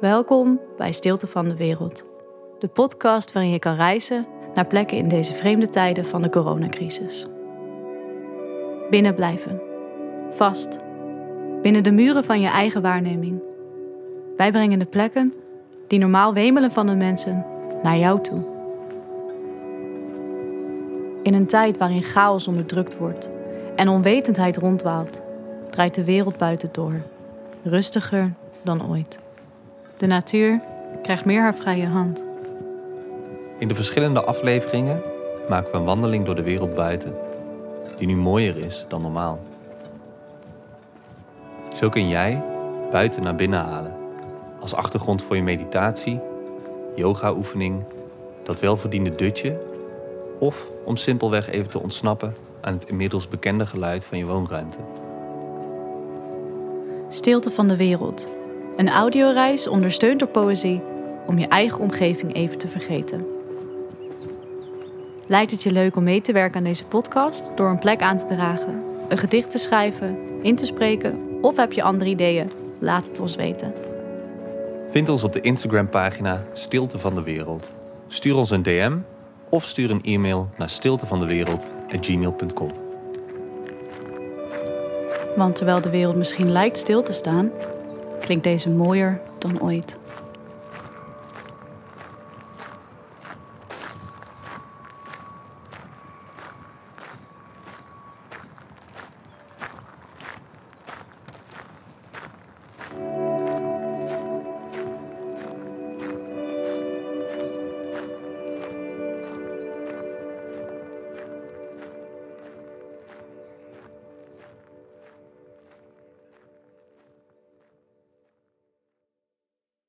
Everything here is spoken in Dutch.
Welkom bij Stilte van de Wereld, de podcast waarin je kan reizen naar plekken in deze vreemde tijden van de coronacrisis. Binnen blijven, vast, binnen de muren van je eigen waarneming. Wij brengen de plekken die normaal wemelen van de mensen naar jou toe. In een tijd waarin chaos onderdrukt wordt en onwetendheid rondwaalt, draait de wereld buiten door, rustiger dan ooit. De natuur krijgt meer haar vrije hand. In de verschillende afleveringen maken we een wandeling door de wereld buiten, die nu mooier is dan normaal. Zo kun jij buiten naar binnen halen, als achtergrond voor je meditatie, yoga-oefening, dat welverdiende dutje of om simpelweg even te ontsnappen aan het inmiddels bekende geluid van je woonruimte. Stilte van de wereld. Een audioreis ondersteund door poëzie om je eigen omgeving even te vergeten. Lijkt het je leuk om mee te werken aan deze podcast door een plek aan te dragen, een gedicht te schrijven, in te spreken of heb je andere ideeën? Laat het ons weten. Vind ons op de Instagram-pagina Stilte van de Wereld. Stuur ons een DM of stuur een e-mail naar stiltevandewereld.gmail.com. Want terwijl de wereld misschien lijkt stil te staan, klinkt deze mooier dan ooit.